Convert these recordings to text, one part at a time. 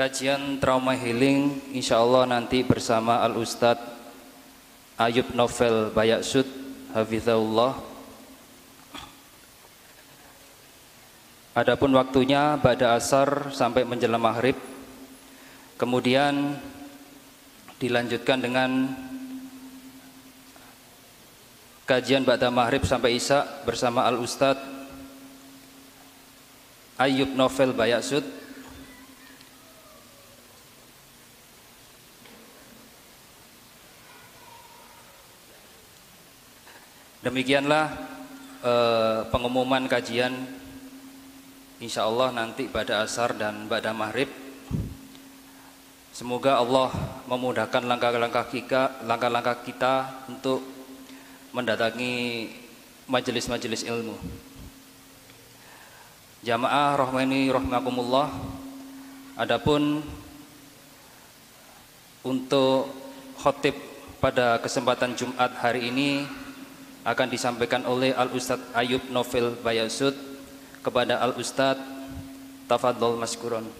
Kajian trauma healing insya Allah nanti bersama Al Ustadz Ayub Novel Bayaksud Hafizahullah. Adapun waktunya pada asar sampai menjelang maghrib. Kemudian dilanjutkan dengan kajian pada maghrib sampai isya bersama Al Ustadz Ayub Novel Bayaksud Demikianlah eh, pengumuman kajian Insya Allah nanti pada asar dan pada maghrib Semoga Allah memudahkan langkah-langkah kita, langkah-langkah kita untuk mendatangi majelis-majelis ilmu. Jamaah rahmani rahmakumullah. Adapun untuk khotib pada kesempatan Jumat hari ini akan disampaikan oleh Al Ustadz Ayub Novel Bayasud kepada Al Ustadz Tafadol Maskuron.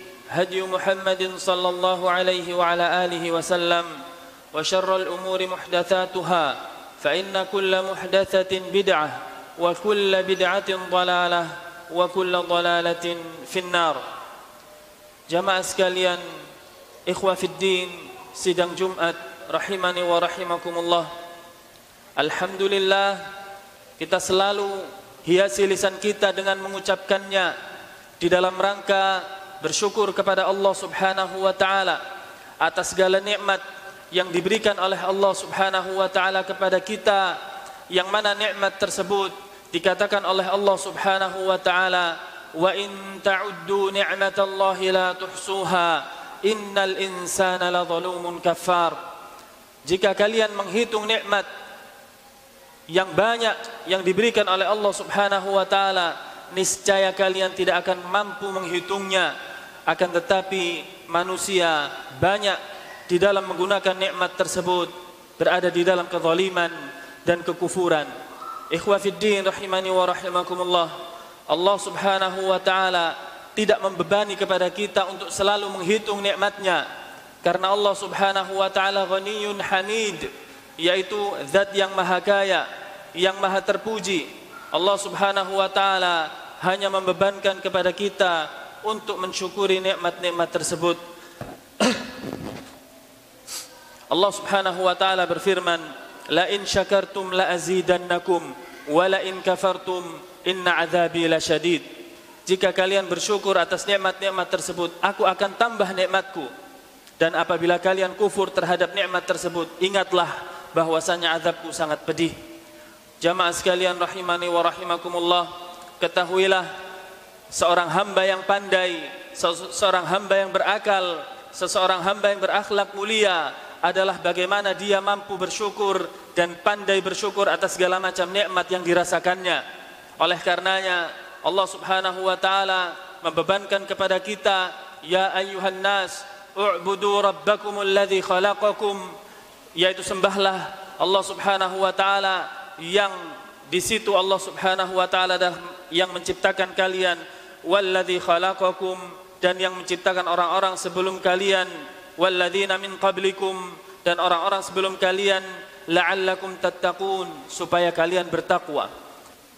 هدي محمد صلى الله عليه وعلى اله وسلم وشر الامور محدثاتها فان كل محدثه بدعه وكل بدعه ضلاله وكل ضلاله في النار جماعه sekalian ikhwah fid din sidang Jumat rahimani wa rahimakumullah Alhamdulillah kita selalu hiasi lisan kita dengan mengucapkannya di dalam rangka bersyukur kepada Allah Subhanahu wa taala atas segala nikmat yang diberikan oleh Allah Subhanahu wa taala kepada kita yang mana nikmat tersebut dikatakan oleh Allah Subhanahu wa taala wa in ta'uddu ni'matallahi la tuhsuha innal insana ladzalumun kafar jika kalian menghitung nikmat yang banyak yang diberikan oleh Allah Subhanahu wa taala niscaya kalian tidak akan mampu menghitungnya akan tetapi manusia banyak di dalam menggunakan nikmat tersebut berada di dalam kezaliman dan kekufuran. Ikhwah fiddin rahimani wa rahimakumullah. Allah Subhanahu wa taala tidak membebani kepada kita untuk selalu menghitung nikmatnya. Karena Allah Subhanahu wa taala ghaniyun hamid yaitu zat yang maha kaya yang maha terpuji. Allah Subhanahu wa taala hanya membebankan kepada kita untuk mensyukuri nikmat-nikmat tersebut. Allah Subhanahu wa taala berfirman la in syakartum la azidannakum wa la in kafartum inna adzabi lasyadid jika kalian bersyukur atas nikmat-nikmat tersebut aku akan tambah nikmatku. Dan apabila kalian kufur terhadap nikmat tersebut ingatlah bahwasanya azabku sangat pedih. Jamaah sekalian rahimani wa rahimakumullah Ketahuilah Seorang hamba yang pandai Seorang hamba yang berakal Seseorang hamba yang berakhlak mulia Adalah bagaimana dia mampu bersyukur Dan pandai bersyukur atas segala macam nikmat yang dirasakannya. Oleh karenanya Allah subhanahu wa ta'ala Membebankan kepada kita Ya ayyuhan nas U'budu rabbakumul ladhi khalaqakum. Yaitu sembahlah Allah subhanahu wa ta'ala yang di situ Allah Subhanahu wa taala yang menciptakan kalian walladzi khalaqakum dan yang menciptakan orang-orang sebelum kalian. Walladzina min qablikum dan orang-orang sebelum kalian. La'allakum tattaqun supaya kalian bertakwa.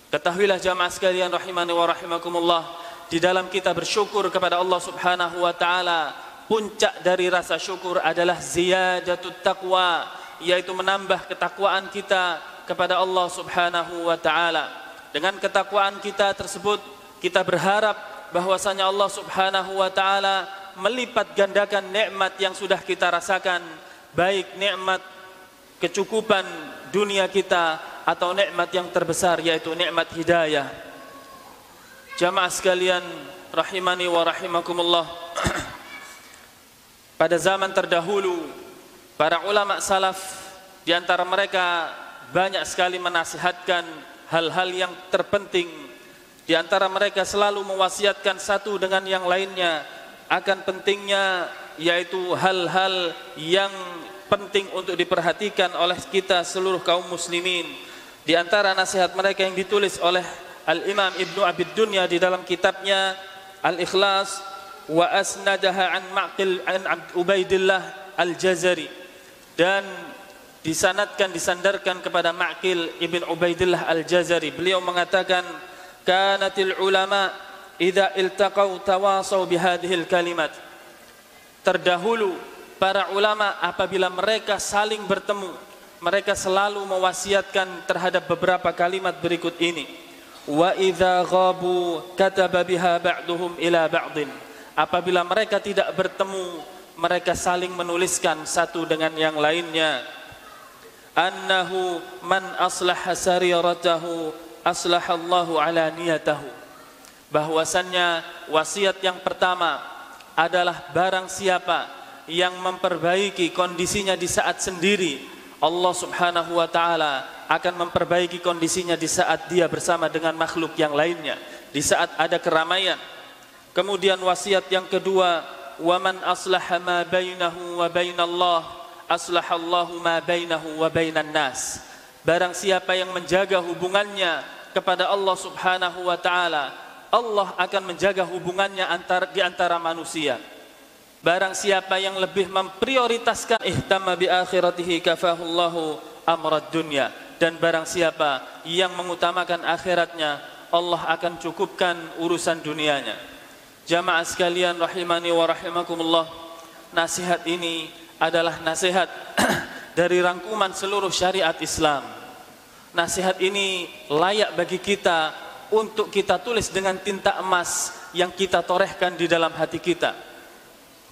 Ketahuilah jamaah sekalian rahimani wa rahimakumullah di dalam kita bersyukur kepada Allah Subhanahu wa taala puncak dari rasa syukur adalah ziyadatut taqwa yaitu menambah ketakwaan kita kepada Allah Subhanahu wa taala. Dengan ketakwaan kita tersebut kita berharap bahwasanya Allah Subhanahu wa taala melipat gandakan nikmat yang sudah kita rasakan baik nikmat kecukupan dunia kita atau nikmat yang terbesar yaitu nikmat hidayah. Jamaah sekalian rahimani wa rahimakumullah. Pada zaman terdahulu para ulama salaf di antara mereka banyak sekali menasihatkan hal-hal yang terpenting di antara mereka selalu mewasiatkan satu dengan yang lainnya akan pentingnya yaitu hal-hal yang penting untuk diperhatikan oleh kita seluruh kaum muslimin. Di antara nasihat mereka yang ditulis oleh Al-Imam Ibnu Abid Dunya di dalam kitabnya Al-Ikhlas wa asnadaha an Ma'qil an Ubaidillah Al-Jazari. Dan disanatkan disandarkan kepada Ma'qil ibn Ubaidillah Al-Jazari. Beliau mengatakan kanatil ulama idza iltaqau tawasau bihadhil kalimat. Terdahulu para ulama apabila mereka saling bertemu mereka selalu mewasiatkan terhadap beberapa kalimat berikut ini. Wa idza ghabu kataba biha ba'duhum ila ba'din. Apabila mereka tidak bertemu mereka saling menuliskan satu dengan yang lainnya. Annahu man aslaha sariratahu aslahallahu ala niyatahu bahwasannya wasiat yang pertama adalah barang siapa yang memperbaiki kondisinya di saat sendiri Allah Subhanahu wa taala akan memperbaiki kondisinya di saat dia bersama dengan makhluk yang lainnya, di saat ada keramaian. Kemudian wasiat yang kedua, "Wa man aslaha ma bainahu wa bainallah, aslahallahu ma bainahu wa bainan nas." Barang siapa yang menjaga hubungannya kepada Allah Subhanahu wa taala, Allah akan menjaga hubungannya antara di antara manusia. Barang siapa yang lebih memprioritaskan ihtamma bi akhiratihi kafahullahu amrad dunya dan barang siapa yang mengutamakan akhiratnya Allah akan cukupkan urusan dunianya. Jamaah sekalian rahimani wa rahimakumullah. Nasihat ini adalah nasihat dari rangkuman seluruh syariat Islam. Nasihat ini layak bagi kita untuk kita tulis dengan tinta emas yang kita torehkan di dalam hati kita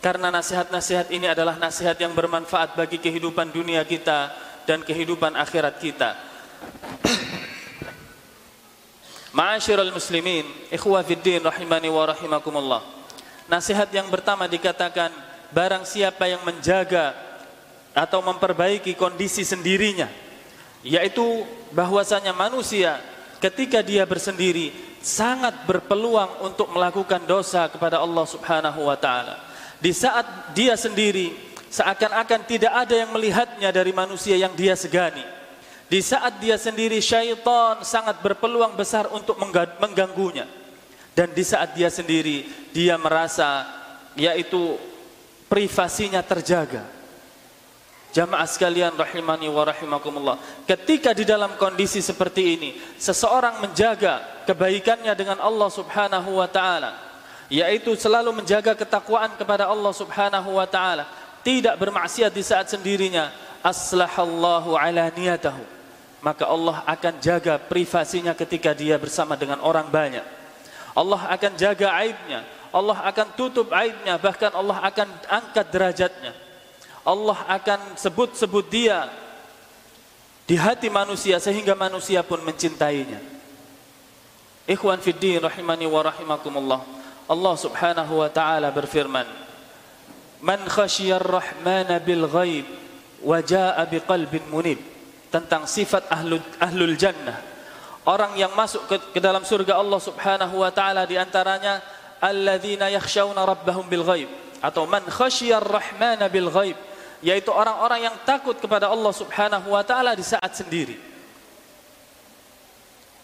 karena nasihat-nasihat ini adalah nasihat yang bermanfaat bagi kehidupan dunia kita dan kehidupan akhirat kita. Ma'asyiral muslimin, ikhwah rahimani wa rahimakumullah. Nasihat yang pertama dikatakan barang siapa yang menjaga atau memperbaiki kondisi sendirinya yaitu bahwasanya manusia ketika dia bersendiri sangat berpeluang untuk melakukan dosa kepada Allah Subhanahu wa taala di saat dia sendiri seakan-akan tidak ada yang melihatnya dari manusia yang dia segani. Di saat dia sendiri syaitan sangat berpeluang besar untuk mengganggunya. Dan di saat dia sendiri dia merasa yaitu privasinya terjaga. Jamaah sekalian rahimani wa rahimakumullah. Ketika di dalam kondisi seperti ini, seseorang menjaga kebaikannya dengan Allah Subhanahu wa taala, yaitu selalu menjaga ketakwaan kepada Allah Subhanahu wa taala, tidak bermaksiat di saat sendirinya, aslahallahu ala niyatahu. Maka Allah akan jaga privasinya ketika dia bersama dengan orang banyak. Allah akan jaga aibnya, Allah akan tutup aibnya, bahkan Allah akan angkat derajatnya. Allah akan sebut-sebut dia di hati manusia sehingga manusia pun mencintainya. Ikhwan fiddin rahimani wa rahimakumullah. Allah Subhanahu wa taala berfirman Man khasyiyar rahmana bil ghaib wa jaa biqalbin munib tentang sifat ahlul, ahlul jannah orang yang masuk ke, ke dalam surga Allah Subhanahu wa taala di antaranya alladzina yakhshawna rabbahum bil ghaib atau man khasyiyar rahmana bil ghaib yaitu orang-orang yang takut kepada Allah Subhanahu wa taala di saat sendiri.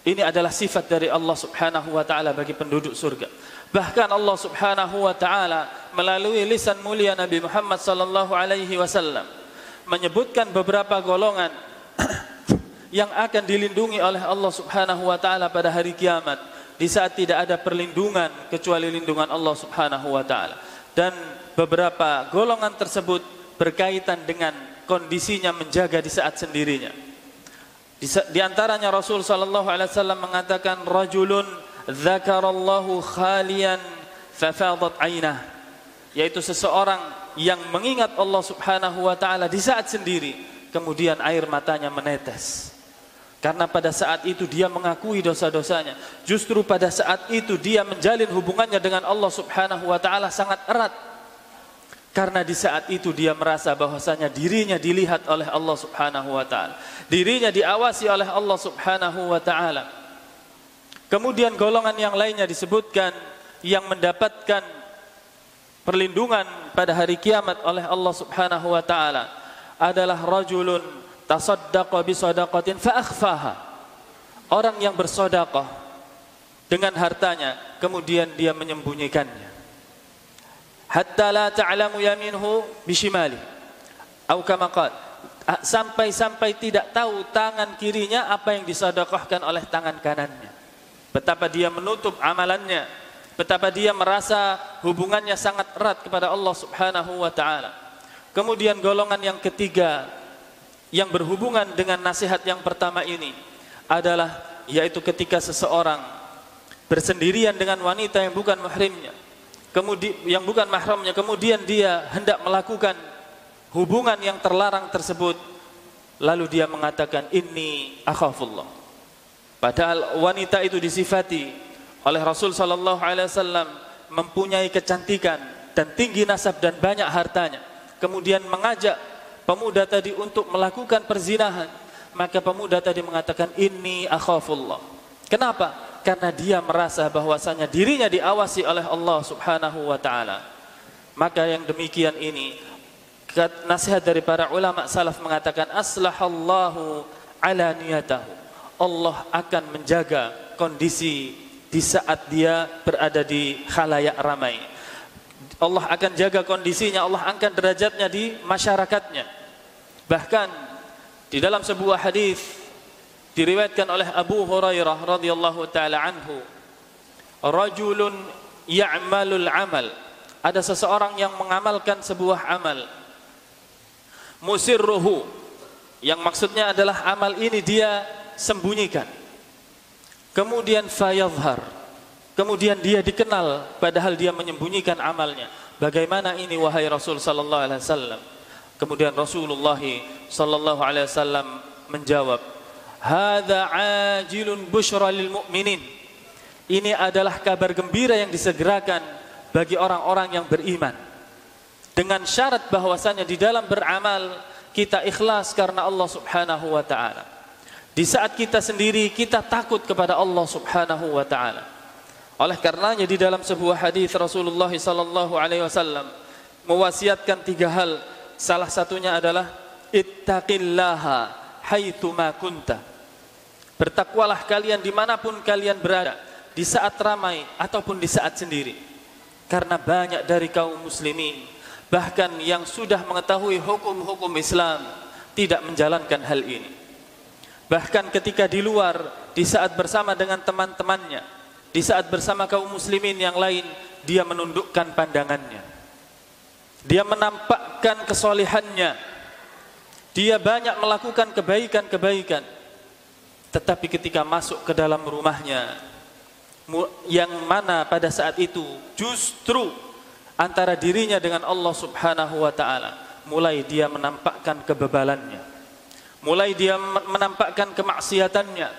Ini adalah sifat dari Allah Subhanahu wa taala bagi penduduk surga. Bahkan Allah Subhanahu wa taala melalui lisan mulia Nabi Muhammad sallallahu alaihi wasallam menyebutkan beberapa golongan yang akan dilindungi oleh Allah Subhanahu wa taala pada hari kiamat. Di saat tidak ada perlindungan kecuali lindungan Allah Subhanahu wa taala. Dan beberapa golongan tersebut berkaitan dengan kondisinya menjaga di saat sendirinya. Di, antaranya Rasul sallallahu alaihi wasallam mengatakan rajulun dzakarallahu khalian fafadat ainah. Yaitu seseorang yang mengingat Allah Subhanahu wa taala di saat sendiri kemudian air matanya menetes. Karena pada saat itu dia mengakui dosa-dosanya. Justru pada saat itu dia menjalin hubungannya dengan Allah Subhanahu wa taala sangat erat karena di saat itu dia merasa bahwasanya dirinya dilihat oleh Allah Subhanahu wa taala dirinya diawasi oleh Allah Subhanahu wa taala Kemudian golongan yang lainnya disebutkan yang mendapatkan perlindungan pada hari kiamat oleh Allah Subhanahu wa taala adalah rajulun tasaddaqa bi sadaqatin fa akhfaha. Orang yang bersedekah dengan hartanya kemudian dia menyembunyikannya. Hatta la ta'lamu yaminhu bishimali. Atau kama sampai-sampai tidak tahu tangan kirinya apa yang disedekahkan oleh tangan kanannya. betapa dia menutup amalannya, betapa dia merasa hubungannya sangat erat kepada Allah Subhanahu wa taala. Kemudian golongan yang ketiga yang berhubungan dengan nasihat yang pertama ini adalah yaitu ketika seseorang bersendirian dengan wanita yang bukan mahrimnya, kemudian yang bukan mahramnya, kemudian dia hendak melakukan hubungan yang terlarang tersebut, lalu dia mengatakan ini akhafullah. Padahal wanita itu disifati oleh Rasul sallallahu alaihi wasallam mempunyai kecantikan dan tinggi nasab dan banyak hartanya. Kemudian mengajak pemuda tadi untuk melakukan perzinahan, maka pemuda tadi mengatakan ini akhafullah. Kenapa? Karena dia merasa bahwasanya dirinya diawasi oleh Allah Subhanahu wa taala. Maka yang demikian ini nasihat dari para ulama salaf mengatakan aslahallahu ala niyatahu Allah akan menjaga kondisi di saat dia berada di khalayak ramai. Allah akan jaga kondisinya, Allah angkat derajatnya di masyarakatnya. Bahkan di dalam sebuah hadis diriwayatkan oleh Abu Hurairah radhiyallahu taala anhu, rajulun ya'malul amal. Ada seseorang yang mengamalkan sebuah amal. Musirruhu yang maksudnya adalah amal ini dia sembunyikan. Kemudian fayadhar. Kemudian dia dikenal padahal dia menyembunyikan amalnya. Bagaimana ini wahai Rasul sallallahu alaihi wasallam? Kemudian Rasulullah sallallahu alaihi wasallam menjawab, "Hadza ajilun busyra lil mu'minin." Ini adalah kabar gembira yang disegerakan bagi orang-orang yang beriman. Dengan syarat bahwasanya di dalam beramal kita ikhlas karena Allah Subhanahu wa taala. Di saat kita sendiri kita takut kepada Allah Subhanahu wa taala. Oleh karenanya di dalam sebuah hadis Rasulullah sallallahu alaihi wasallam mewasiatkan tiga hal. Salah satunya adalah ittaqillaha haitsu ma kunta. Bertakwalah kalian di mana pun kalian berada, di saat ramai ataupun di saat sendiri. Karena banyak dari kaum muslimin bahkan yang sudah mengetahui hukum-hukum Islam tidak menjalankan hal ini. Bahkan ketika di luar, di saat bersama dengan teman-temannya, di saat bersama kaum muslimin yang lain, dia menundukkan pandangannya. Dia menampakkan kesolehannya. Dia banyak melakukan kebaikan-kebaikan. Tetapi ketika masuk ke dalam rumahnya, yang mana pada saat itu justru antara dirinya dengan Allah Subhanahu wa taala, mulai dia menampakkan kebebalannya mulai dia menampakkan kemaksiatannya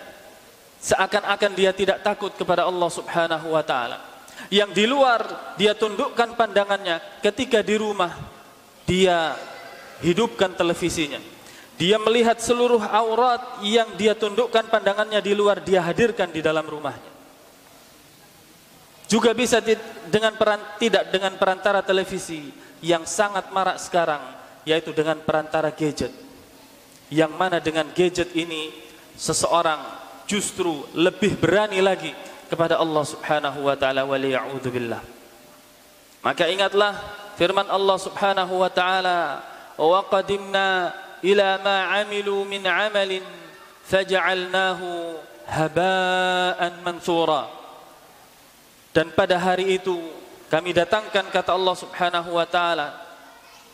seakan-akan dia tidak takut kepada Allah Subhanahu wa taala yang di luar dia tundukkan pandangannya ketika di rumah dia hidupkan televisinya. Dia melihat seluruh aurat yang dia tundukkan pandangannya di luar dia hadirkan di dalam rumahnya. Juga bisa dengan peran, tidak dengan perantara televisi yang sangat marak sekarang yaitu dengan perantara gadget. Yang mana dengan gadget ini seseorang justru lebih berani lagi kepada Allah Subhanahu wa taala wa billah. Maka ingatlah firman Allah Subhanahu wa taala, "Wa qadimna ila ma 'amilu min 'amalin faj'alnahu haba'an mansura." Dan pada hari itu kami datangkan kata Allah Subhanahu wa taala,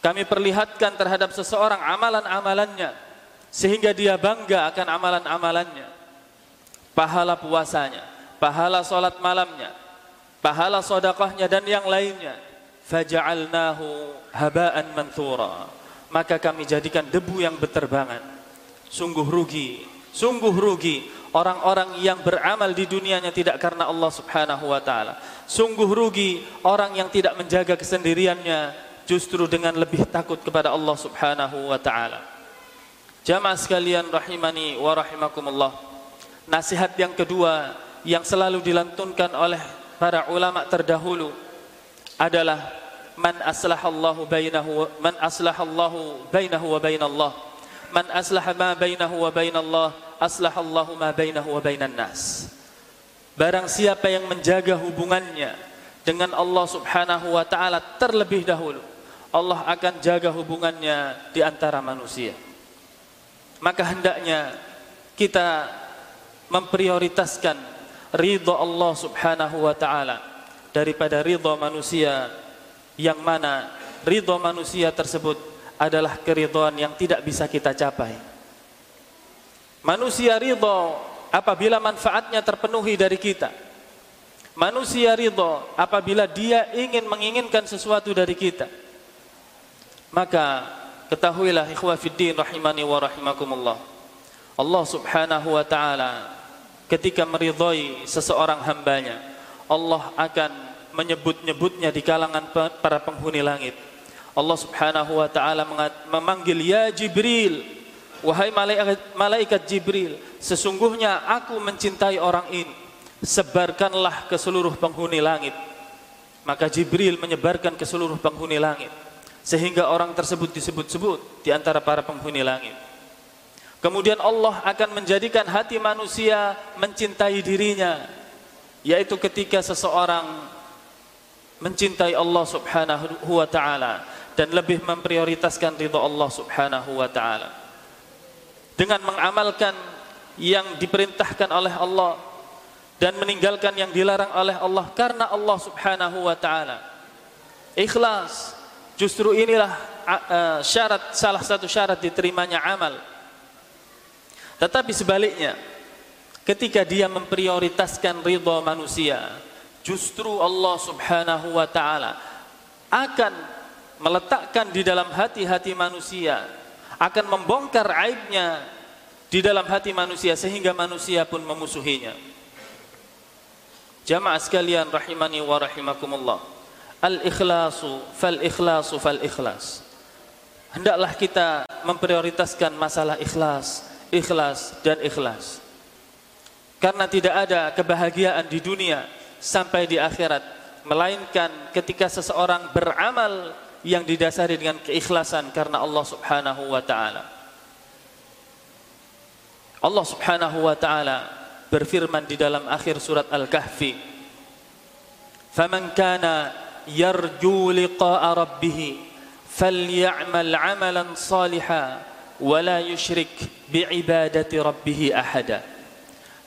kami perlihatkan terhadap seseorang amalan-amalannya sehingga dia bangga akan amalan-amalannya. Pahala puasanya pahala solat malamnya pahala sodakohnya dan yang lainnya. Faja'alnahu haba'an manthura maka kami jadikan debu yang berterbangan sungguh rugi sungguh rugi orang-orang yang beramal di dunianya tidak karena Allah subhanahu wa ta'ala sungguh rugi orang yang tidak menjaga kesendiriannya justru dengan lebih takut kepada Allah subhanahu wa ta'ala Jamaah sekalian rahimani wa rahimakumullah. Nasihat yang kedua yang selalu dilantunkan oleh para ulama terdahulu adalah man aslahallahu bainahu man aslahallahu bainahu wa bainallah. Man aslaha ma bainahu wa bainallah aslahallahu ma bainahu wa bainan nas. Barang siapa yang menjaga hubungannya dengan Allah Subhanahu wa taala terlebih dahulu, Allah akan jaga hubungannya di antara manusia maka hendaknya kita memprioritaskan ridha Allah Subhanahu wa taala daripada ridha manusia yang mana ridha manusia tersebut adalah keridhaan yang tidak bisa kita capai. Manusia ridha apabila manfaatnya terpenuhi dari kita. Manusia ridha apabila dia ingin menginginkan sesuatu dari kita. Maka ketahuilah ikhwah rahimani wa rahimakumullah. Allah Subhanahu wa taala ketika meridhai seseorang hambanya, Allah akan menyebut-nyebutnya di kalangan para penghuni langit. Allah Subhanahu wa taala memanggil ya Jibril, wahai malaikat, malaikat Jibril, sesungguhnya aku mencintai orang ini. Sebarkanlah ke seluruh penghuni langit. Maka Jibril menyebarkan ke seluruh penghuni langit sehingga orang tersebut disebut-sebut di antara para penghuni langit. Kemudian Allah akan menjadikan hati manusia mencintai dirinya yaitu ketika seseorang mencintai Allah Subhanahu wa taala dan lebih memprioritaskan ridha Allah Subhanahu wa taala dengan mengamalkan yang diperintahkan oleh Allah dan meninggalkan yang dilarang oleh Allah karena Allah Subhanahu wa taala. Ikhlas justru inilah syarat salah satu syarat diterimanya amal. Tetapi sebaliknya ketika dia memprioritaskan ridha manusia, justru Allah Subhanahu wa taala akan meletakkan di dalam hati-hati manusia, akan membongkar aibnya di dalam hati manusia sehingga manusia pun memusuhinya. Jamaah sekalian rahimani wa rahimakumullah. Al-ikhlasu fal ikhlasu fal ikhlas. Hendaklah kita memprioritaskan masalah ikhlas, ikhlas dan ikhlas. Karena tidak ada kebahagiaan di dunia sampai di akhirat melainkan ketika seseorang beramal yang didasari dengan keikhlasan karena Allah Subhanahu wa taala. Allah Subhanahu wa taala berfirman di dalam akhir surat Al-Kahfi, "Faman kana yarju liqa'a rabbih falyamal 'amalan salihan wa la yusyrik bi'ibadati rabbih ahada."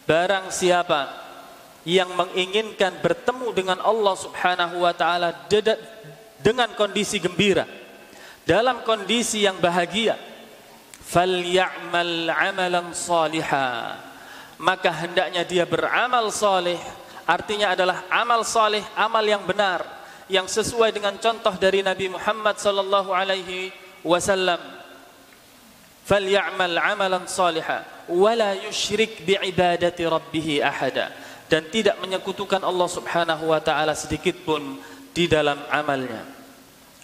Barang siapa yang menginginkan bertemu dengan Allah Subhanahu wa taala dengan kondisi gembira dalam kondisi yang bahagia. Falyamal amalan saliha maka hendaknya dia beramal saleh. Artinya adalah amal saleh amal yang benar yang sesuai dengan contoh dari Nabi Muhammad sallallahu alaihi wasallam. Falyamal amalan saliha wala yusyrik biibadati rabbih ahada dan tidak menyekutukan Allah Subhanahu wa taala sedikit pun di dalam amalnya.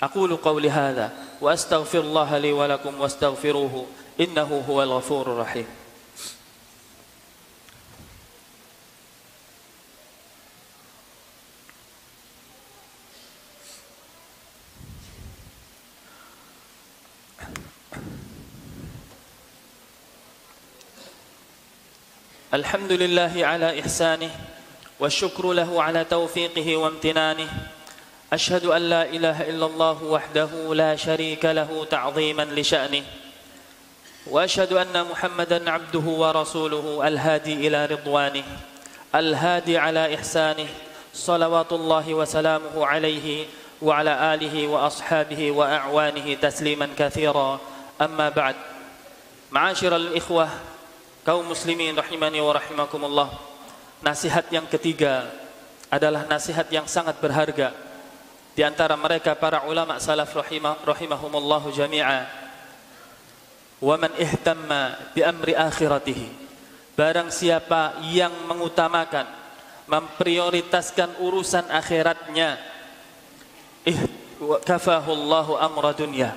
Aqulu qawli hadza wa astaghfirullah li wa lakum wastaghfiruhu innahu huwal ghafurur rahim. الحمد لله على إحسانه والشكر له على توفيقه وامتنانه. أشهد أن لا إله إلا الله وحده لا شريك له تعظيما لشأنه. وأشهد أن محمدا عبده ورسوله الهادي إلى رضوانه الهادي على إحسانه صلوات الله وسلامه عليه وعلى آله وأصحابه وأعوانه تسليما كثيرا. أما بعد معاشر الإخوة kaum muslimin rahimani wa rahimakumullah. Nasihat yang ketiga adalah nasihat yang sangat berharga. Di antara mereka para ulama salaf rahimah, rahimahumullahu jami'a. Wa man ihtamma bi amri akhiratihi. Barang siapa yang mengutamakan memprioritaskan urusan akhiratnya kafahullahu amra dunya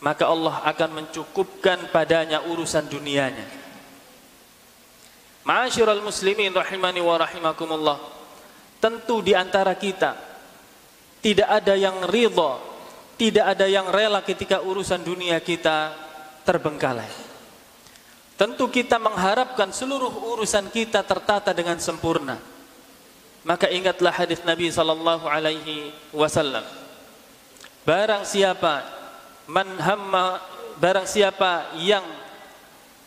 maka Allah akan mencukupkan padanya urusan dunianya Ma'asyiral muslimin rahimani wa rahimakumullah. Tentu di antara kita tidak ada yang ridha, tidak ada yang rela ketika urusan dunia kita terbengkalai. Tentu kita mengharapkan seluruh urusan kita tertata dengan sempurna. Maka ingatlah hadis Nabi sallallahu alaihi wasallam. Barang siapa man hamma barang siapa yang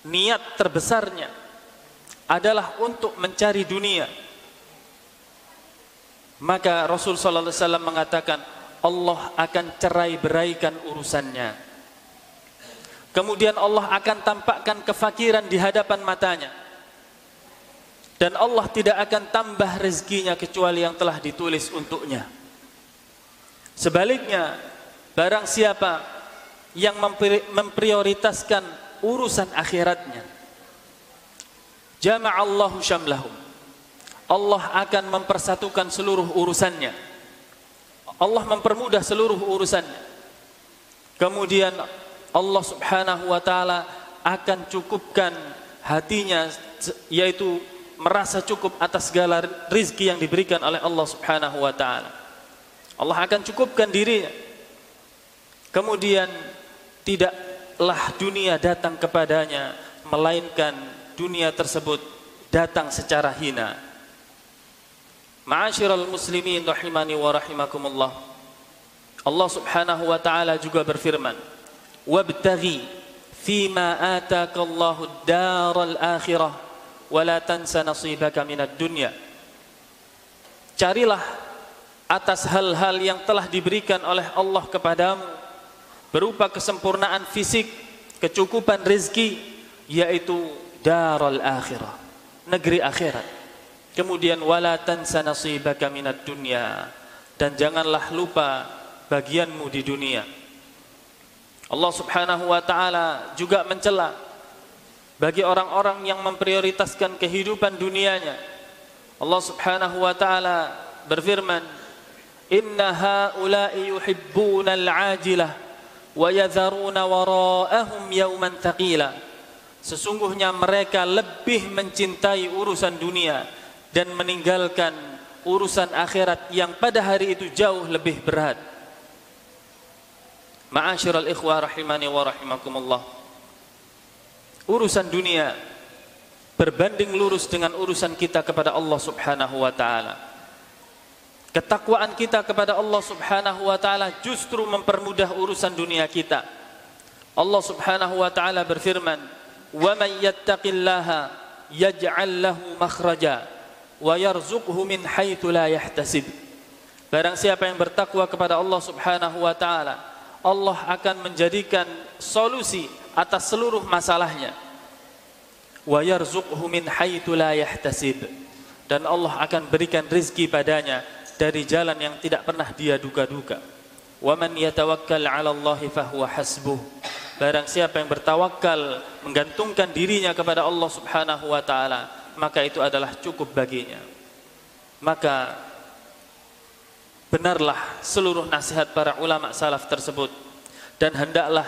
niat terbesarnya adalah untuk mencari dunia. Maka Rasul sallallahu alaihi wasallam mengatakan Allah akan cerai beraikan urusannya. Kemudian Allah akan tampakkan kefakiran di hadapan matanya. Dan Allah tidak akan tambah rezekinya kecuali yang telah ditulis untuknya. Sebaliknya, barang siapa yang memprioritaskan urusan akhiratnya, jama'allahu syamlahum. Allah akan mempersatukan seluruh urusannya. Allah mempermudah seluruh urusannya. Kemudian Allah Subhanahu wa taala akan cukupkan hatinya yaitu merasa cukup atas segala rizki yang diberikan oleh Allah Subhanahu wa taala. Allah akan cukupkan dirinya. Kemudian tidaklah dunia datang kepadanya melainkan dunia tersebut datang secara hina. Ma'asyiral muslimin rahimani wa rahimakumullah. Allah Subhanahu wa taala juga berfirman, "Wabtaghi fima ataka Allahu ad-daral akhirah wala tansa nasibaka minad dunya carilah atas hal-hal yang telah diberikan oleh Allah kepadamu berupa kesempurnaan fisik kecukupan rezeki yaitu darul akhirah negeri akhirat kemudian wala tansa nasibaka minad dunya dan janganlah lupa bagianmu di dunia Allah Subhanahu wa taala juga mencela bagi orang-orang yang memprioritaskan kehidupan dunianya. Allah Subhanahu wa taala berfirman, "Inna haula'i yuhibbuna al-'ajilah wa yadharuna wara'ahum yawman thaqila." Sesungguhnya mereka lebih mencintai urusan dunia dan meninggalkan urusan akhirat yang pada hari itu jauh lebih berat. Ma'asyiral ikhwah rahimani wa rahimakumullah urusan dunia berbanding lurus dengan urusan kita kepada Allah Subhanahu wa taala. Ketakwaan kita kepada Allah Subhanahu wa taala justru mempermudah urusan dunia kita. Allah Subhanahu wa taala berfirman, "Wa may yattaqillaha yaj'al lahu makhraja wa yarzuqhu min haitsu la yahtasib." Barang siapa yang bertakwa kepada Allah Subhanahu wa taala, Allah akan menjadikan solusi atas seluruh masalahnya. Wa yarzuqhu min la yahtasib. Dan Allah akan berikan rizki padanya dari jalan yang tidak pernah dia duga-duga. Wa man yatawakkal 'ala Allah fahuwa hasbuh. Barang siapa yang bertawakal menggantungkan dirinya kepada Allah Subhanahu wa taala, maka itu adalah cukup baginya. Maka benarlah seluruh nasihat para ulama salaf tersebut dan hendaklah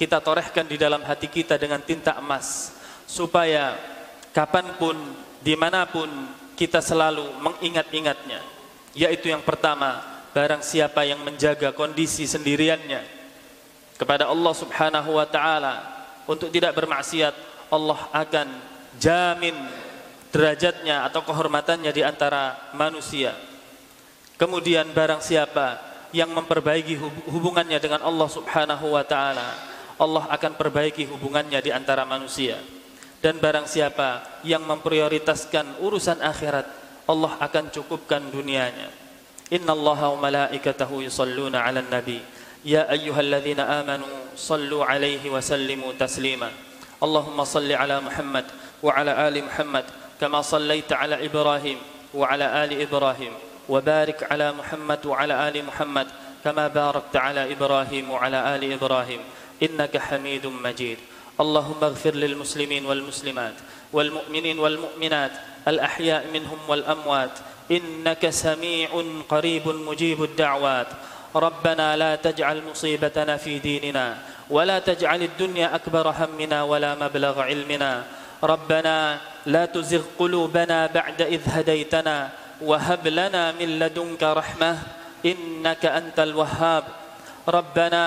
kita torehkan di dalam hati kita dengan tinta emas supaya kapan pun di mana pun kita selalu mengingat-ingatnya yaitu yang pertama barang siapa yang menjaga kondisi sendiriannya kepada Allah subhanahu wa ta'ala untuk tidak bermaksiat Allah akan jamin derajatnya atau kehormatannya di antara manusia kemudian barang siapa yang memperbaiki hubungannya dengan Allah subhanahu wa ta'ala Allah akan perbaiki hubungannya di antara manusia. Dan barang siapa yang memprioritaskan urusan akhirat, Allah akan cukupkan dunianya. Inna Allah wa malaikatahu yusalluna ala nabi. يا أيها الذين آمنوا صلوا عليه وسلموا تسليما. اللهم صل على محمد وعلى آل محمد كما صليت على إبراهيم وعلى آل إبراهيم وبارك على محمد وعلى آل محمد كما باركت على إبراهيم وعلى آل إبراهيم. إنك حميد مجيد. اللهم اغفر للمسلمين والمسلمات والمؤمنين والمؤمنات الأحياء منهم والأموات. إنك سميع قريب مجيب الدعوات. ربنا لا تجعل مصيبتنا في ديننا ولا تجعل الدنيا أكبر همنا ولا مبلغ علمنا. ربنا لا تزغ قلوبنا بعد إذ هديتنا وهب لنا من لدنك رحمة إنك أنت الوهاب. ربنا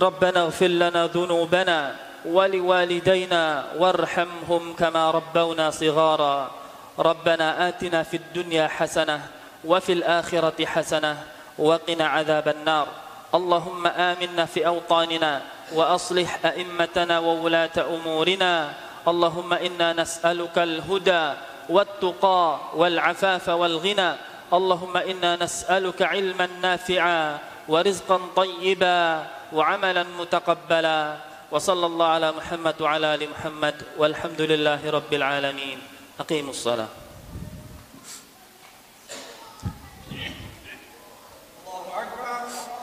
ربنا اغفر لنا ذنوبنا ولوالدينا وارحمهم كما ربونا صغارا. ربنا آتنا في الدنيا حسنة وفي الآخرة حسنة وقنا عذاب النار. اللهم آمنا في أوطاننا وأصلح أئمتنا وولاة أمورنا. اللهم إنا نسألك الهدى والتقى والعفاف والغنى. اللهم إنا نسألك علما نافعا ورزقا طيبا وعملا متقبلا. وصلى الله على محمد وعلى آل محمد. والحمد لله رب العالمين. أقيموا الصلاة.